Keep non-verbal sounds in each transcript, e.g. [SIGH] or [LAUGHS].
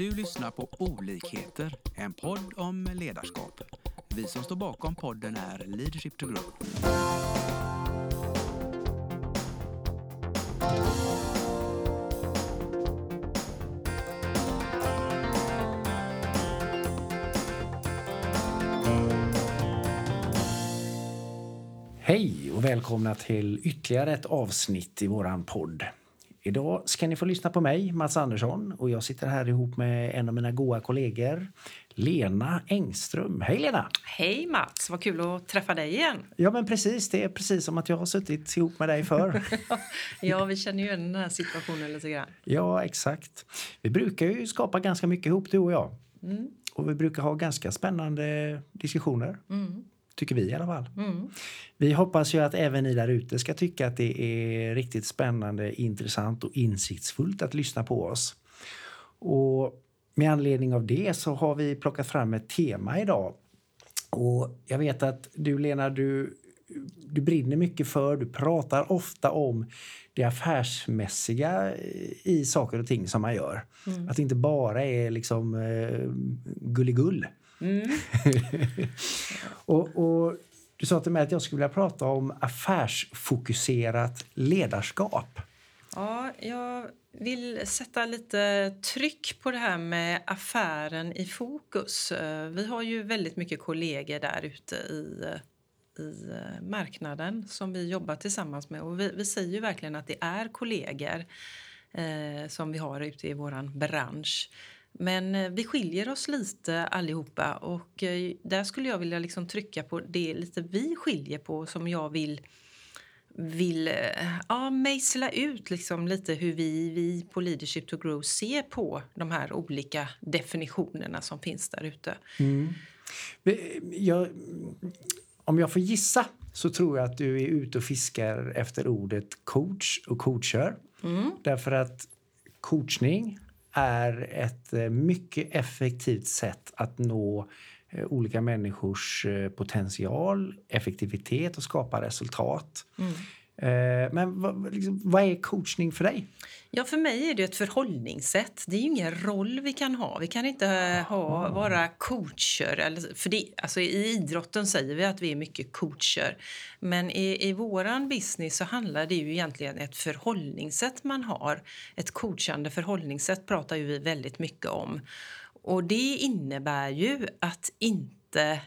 Du lyssnar på Olikheter, en podd om ledarskap. Vi som står bakom podden är Leadership to Grow. Hej och välkomna till ytterligare ett avsnitt i våran podd. Idag ska ni få lyssna på mig, Mats Andersson, och jag sitter här ihop med en av mina goda kollegor, Lena Engström. Hej Lena! Hej Mats, vad kul att träffa dig igen. Ja men precis, det är precis som att jag har suttit ihop med dig förr. [LAUGHS] ja, vi känner ju igen den här situationen lite grann. Ja, exakt. Vi brukar ju skapa ganska mycket ihop du och jag. Mm. Och vi brukar ha ganska spännande diskussioner. Mm. Tycker vi i alla fall. Mm. Vi hoppas ju att även ni där ute ska tycka att det är riktigt spännande, intressant och insiktsfullt att lyssna på oss. Och med anledning av det så har vi plockat fram ett tema idag. Och jag vet att du Lena, du, du brinner mycket för, du pratar ofta om det affärsmässiga i saker och ting som man gör. Mm. Att det inte bara är liksom eh, gulligull. Mm. [LAUGHS] och, och, du sa till mig att jag skulle vilja prata om affärsfokuserat ledarskap. Ja, jag vill sätta lite tryck på det här med affären i fokus. Eh, vi har ju väldigt mycket kollegor där ute i, i eh, marknaden som vi jobbar tillsammans med. Och vi, vi säger ju verkligen att det är kollegor eh, som vi har ute i vår bransch. Men eh, vi skiljer oss lite allihopa och eh, där skulle jag vilja liksom trycka på det lite vi skiljer på som jag vill vill eh, ja, mejsla ut liksom lite hur vi, vi på Leadership to Grow ser på de här olika definitionerna som finns där ute. Mm. Jag, om jag får gissa så tror jag att du är ute och fiskar efter ordet coach och coacher. Mm. Därför att coachning är ett eh, mycket effektivt sätt att nå eh, olika människors eh, potential, effektivitet och skapa resultat. Mm. Eh, men vad, liksom, vad, är coachning för dig? Ja, för mig är det ett förhållningssätt. Det är ingen roll vi kan ha. Vi kan inte ha, vara coacher. Eller, för det, alltså I idrotten säger vi att vi är mycket coacher. Men i, i vår business så handlar det ju egentligen ett förhållningssätt man har. Ett coachande förhållningssätt pratar ju vi väldigt mycket om. Och det innebär ju att inte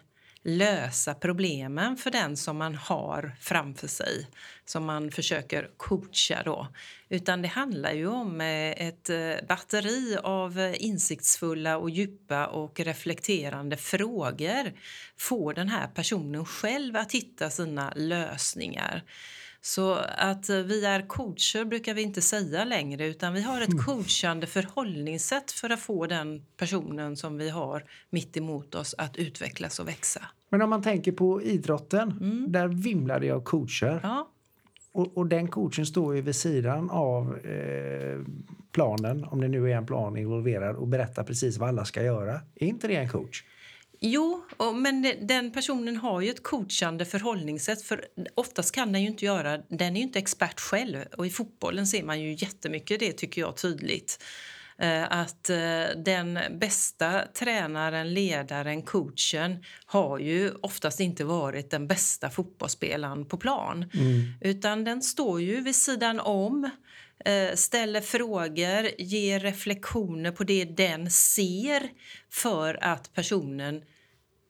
lösa problemen för den som man har framför sig, som man försöker coacha. Då. Utan det handlar ju om eh, ett eh, batteri av insiktsfulla och djupa och reflekterande frågor. Få den här personen själv att hitta sina lösningar. Så att vi är coacher brukar vi inte säga längre utan vi har ett mm. coachande förhållningssätt för att få den personen som vi har mitt emot oss att utvecklas och växa. Men om man tänker på idrotten, mm. där vimlar det av coacher. Ja. Och, och, den coachen står ju vid sidan av eh, planen, om det nu är en plan involverad, och berättar precis vad alla ska göra. Är inte det en coach? Jo, men den personen har ju ett coachande förhållningssätt. För Oftast kan den ju inte göra, den är ju inte expert själv. Och I fotbollen ser man ju jättemycket det tycker jag tydligt. Eh, att eh, den bästa tränaren, ledaren, coachen har ju oftast inte varit den bästa fotbollsspelaren på plan. Mm. Utan den står ju vid sidan om eh, ställer frågor, ger reflektioner på det den ser för att personen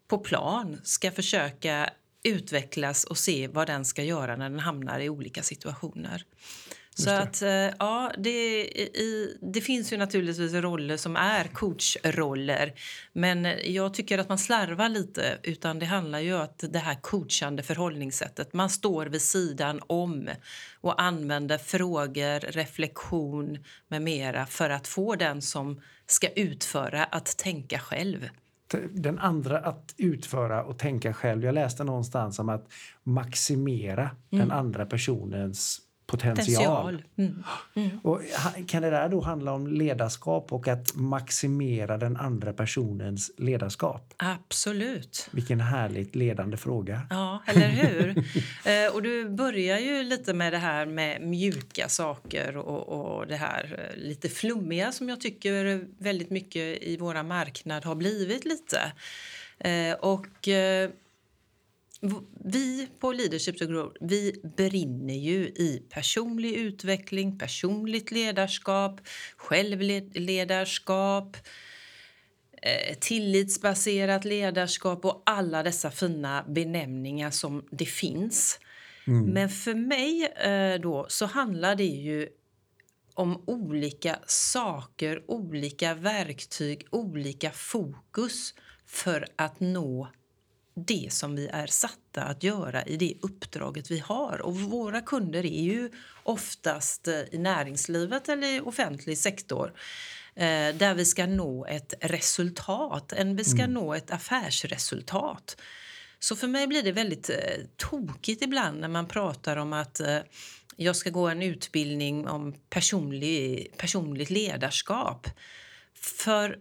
på plan ska försöka utvecklas och se vad den ska göra när den hamnar i olika situationer. Så att, eh, ja, det, i, det finns ju naturligtvis roller som är coachroller. Men jag tycker att man slarvar lite. utan Det handlar ju om det här coachande förhållningssättet. Man står vid sidan om och använder frågor, reflektion med mera för att få den som ska utföra att tänka själv den andra att utföra och tänka själv. Jag läste någonstans om att maximera mm. den andra personens potential. Mm. Mm. Och kan det där då handla om ledarskap och att maximera den andra personens ledarskap? Absolut. Vilken härligt ledande fråga. Ja, eller hur? [LAUGHS] eh, och du börjar ju lite med det här med mjuka saker och, och det här eh, lite flummiga som jag tycker väldigt mycket i våra marknad har blivit lite. Eh, och vi på Leadership to vi brinner ju i personlig utveckling, personligt ledarskap, självledarskap, eh, tillitsbaserat ledarskap och alla dessa fina benämningar som det finns. Men för mig eh, då så handlar det ju om olika saker, olika verktyg, olika fokus för att nå det som vi är satta att göra i det uppdraget vi har. Och våra kunder är ju oftast eh, i näringslivet eller i offentlig sektor eh, där vi ska nå ett resultat, en, vi ska nå ett affärsresultat. Så för mig blir det väldigt eh, tokigt ibland när man pratar om att eh, jag ska gå en utbildning om personlig, personligt ledarskap. För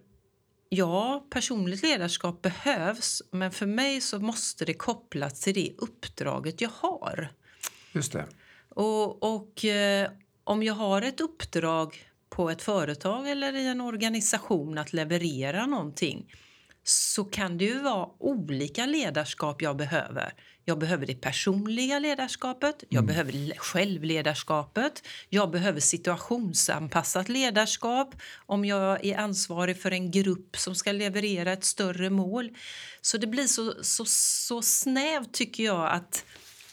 ja, personligt ledarskap behövs men för mig så måste det kopplas till det uppdraget jag har. Just det. Och, och eh, om jag har ett uppdrag på ett företag eller i en organisation att leverera någonting så kan det ju vara olika ledarskap jag behöver. Jag behöver det personliga ledarskapet, jag behöver le- självledarskapet, jag behöver situationsanpassat ledarskap om jag är ansvarig för en grupp som ska leverera ett större mål. Så det blir så, så, så snävt tycker jag att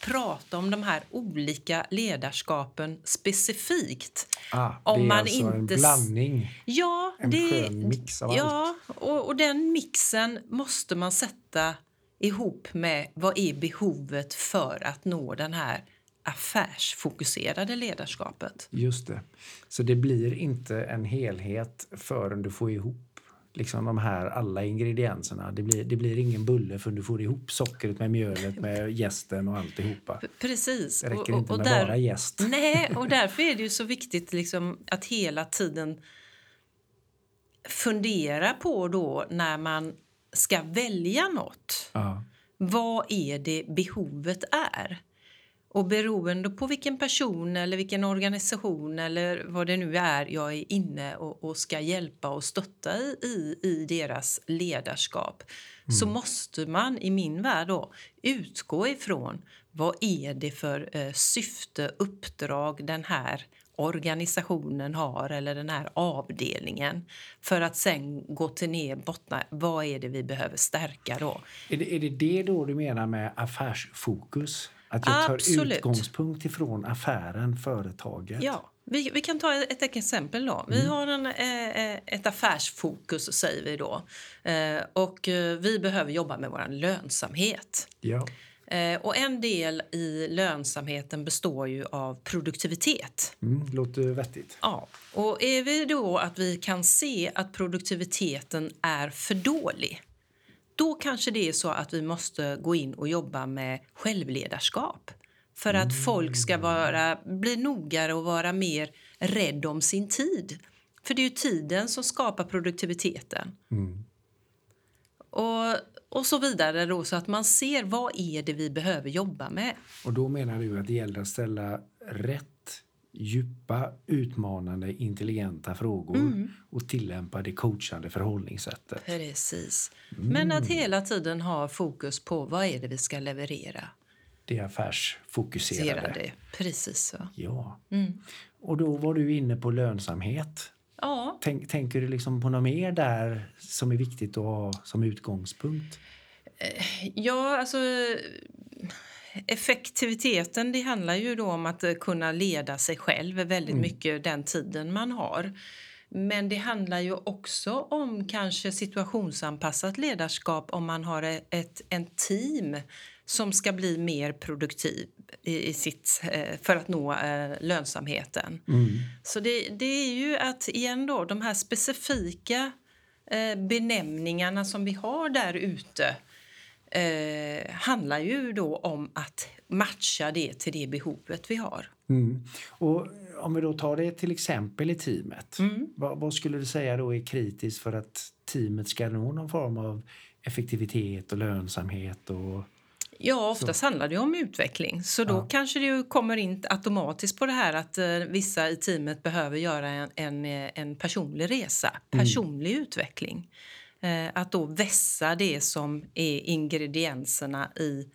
prata om de här olika ledarskapen specifikt. Ah, Om det är man alltså en inte s- blandning. Ja, En det, skön mix av ja och, och den mixen måste man sätta ihop med vad är behovet för att nå den här affärsfokuserade ledarskapet. Just det. Så det blir inte en helhet förrän du får ihop liksom de här alla ingredienserna. Det blir, det blir ingen bulle förrän du får ihop sockret med mjölet med jästen och alltihopa. Precis. Det räcker Och- och- inte med där- bara jäst. Nej, och därför är det ju så viktigt liksom att hela tiden fundera på då när man ska välja något. Ja. Vad är det behovet är? Och beroende på vilken person eller vilken organisation eller vad det nu är jag är inne och, och ska hjälpa och stötta i, i, deras ledarskap så måste man i min värld då utgå ifrån vad är det för eh, syfte, uppdrag den här organisationen har eller den här avdelningen för att sen gå till ner bottna vad är det vi behöver stärka då. Är, det, är det det då du menar med affärsfokus? Att jag tar Absolut. utgångspunkt ifrån affären, företaget? Ja, vi, vi kan ta ett exempel. då. Vi Mm. har en, eh, eh, ett affärsfokus, säger vi då. Eh, och Vi behöver jobba med vår lönsamhet. Ja. Och En del i lönsamheten består ju av produktivitet. Mm, låter vettigt. Ja, och är vi då att vi kan se att produktiviteten är för dålig då kanske det är så att vi måste gå in och jobba med självledarskap för att folk ska vara, bli nogare och vara mer rädd om sin tid. För det är ju tiden som skapar produktiviteten. Och, och så vidare då, så att man ser vad är det vi behöver jobba med. Och då menar du att det gäller att ställa rätt, djupa, utmanande, intelligenta frågor Mm. och tillämpa det coachande förhållningssättet. Precis. Men att hela tiden ha fokus på vad är det vi ska leverera. Det är affärsfokuserade. Serade. Precis så. Ja. Mm. Och då var du inne på lönsamhet. Ja, Tänk, tänker du liksom på något mer där som är viktigt att ha som utgångspunkt? ja alltså effektiviteten det handlar ju då om att eh, kunna leda sig själv väldigt mycket den tiden man har. Men det handlar ju också om kanske situationsanpassat ledarskap om man har ett, en team som ska bli mer produktiv i, i sitt, eh, för att nå eh, lönsamheten. Så det, det är ju att igen då, de här specifika eh, benämningarna som vi har där ute eh, handlar ju då om att matcha det till det behovet vi har. Mm. Och om vi då tar det till exempel i teamet. Mm. Vad, vad, skulle du säga då är kritiskt för att teamet ska nå någon form av effektivitet och lönsamhet? Och... Ja, oftast så. handlar det om utveckling. Så då ja. kanske det kommer in automatiskt på det här att uh, vissa i teamet behöver göra en, en, en personlig resa, mm. personlig mm. utveckling. Uh, att då vässa det som är ingredienserna i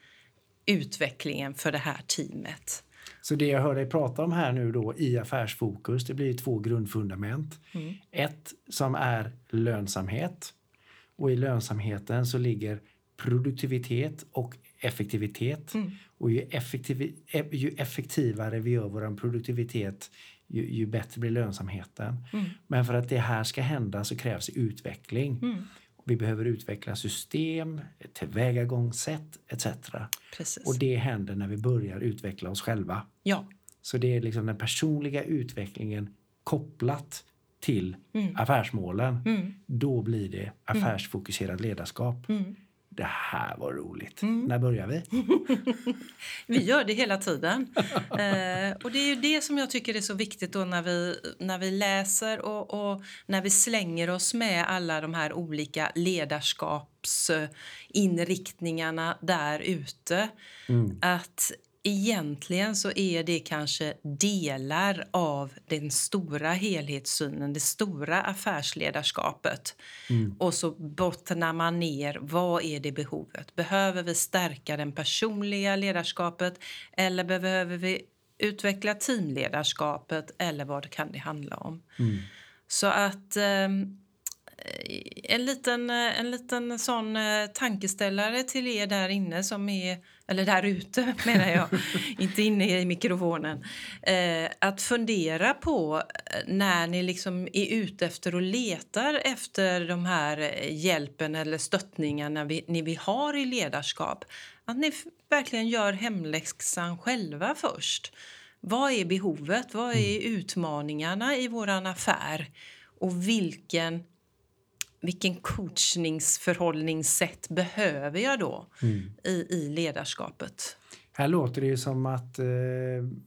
utvecklingen för det här teamet. Så det jag hör dig prata om här nu då i affärsfokus, det blir två grundfundament. Mm. Ett som är lönsamhet och i lönsamheten så ligger produktivitet och effektivitet. Mm. Och ju, effektiv, ju, effektivare vi gör vår produktivitet ju, ju, bättre blir lönsamheten. Mm. Men för att det här ska hända så krävs utveckling. Mm. Vi behöver utveckla system, tillvägagångssätt etc. Precis. Och det händer när vi börjar utveckla oss själva. Ja. Så det är liksom den personliga utvecklingen kopplat till mm. affärsmålen. Mm. Då blir det affärsfokuserat ledarskap. Det här var roligt. Mm. När börjar vi? [LAUGHS] vi gör det hela tiden. [LAUGHS] eh, och Det är ju det som jag tycker är så viktigt då när vi, när vi läser och, och när vi slänger oss med alla de här olika ledarskapsinriktningarna där ute. Mm. Att egentligen så är det kanske delar av den stora helhetssynen, det stora affärsledarskapet. Mm. Och så bottnar man ner, vad är det behovet? Behöver vi stärka det personliga ledarskapet eller behöver vi utveckla teamledarskapet eller vad kan det handla om? Mm. Så att eh, en liten, en liten sån eh, tankeställare till er där inne som är eller där ute [LAUGHS] menar jag, inte inne i mikrofonen. Eh, att fundera på eh, när ni liksom är ute efter och letar efter de här eh, hjälpen eller stöttningarna vi, ni vi har i ledarskap. Att ni verkligen gör hemläxan själva först. Vad är behovet? Vad är mm. utmaningarna i vår affär? Och vilken vilken coachningsförhållningssätt behöver jag då mm. i, i ledarskapet? Här låter det som att eh,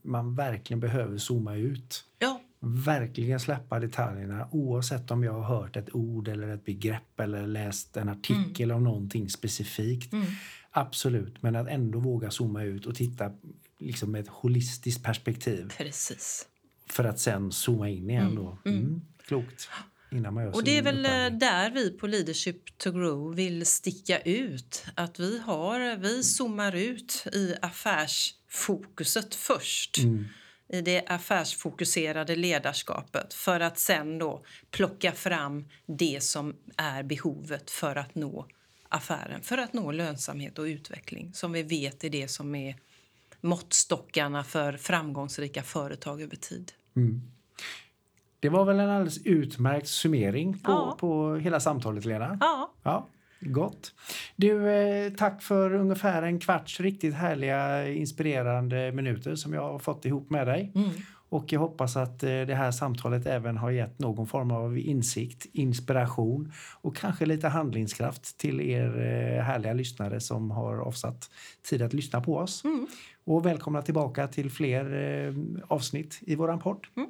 man verkligen behöver zooma ut. Ja. Verkligen släppa detaljerna oavsett om jag har hört ett ord eller ett begrepp eller läst en artikel mm. om någonting specifikt. Mm. Absolut, men att ändå våga zooma ut och titta liksom med ett holistiskt perspektiv. Precis. För att sen zooma in igen. Mm. Då. Mm. mm. Klokt. Innan man gör och det är väl upphandling. där vi på Leadership to Grow vill sticka ut. Att vi, har, vi zoomar ut i affärsfokuset först. Mm. i det affärsfokuserade ledarskapet för att sen då plocka fram det som är behovet för att nå affären, för att nå lönsamhet och utveckling som vi vet är det som är måttstockarna för framgångsrika företag över tid. Mm. Det var väl en alldeles utmärkt summering på, ja. på hela samtalet, Lena? Ja. ja. Gott. Du, eh, tack för ungefär en kvarts riktigt härliga, inspirerande minuter som jag har fått ihop med dig. Mm. Och jag hoppas att eh, det här samtalet även har gett någon form av insikt, inspiration och kanske lite handlingskraft till er eh, härliga lyssnare som har avsatt tid att lyssna på oss. Mm. Och välkomna tillbaka till fler avsnitt i våran podd. Mm.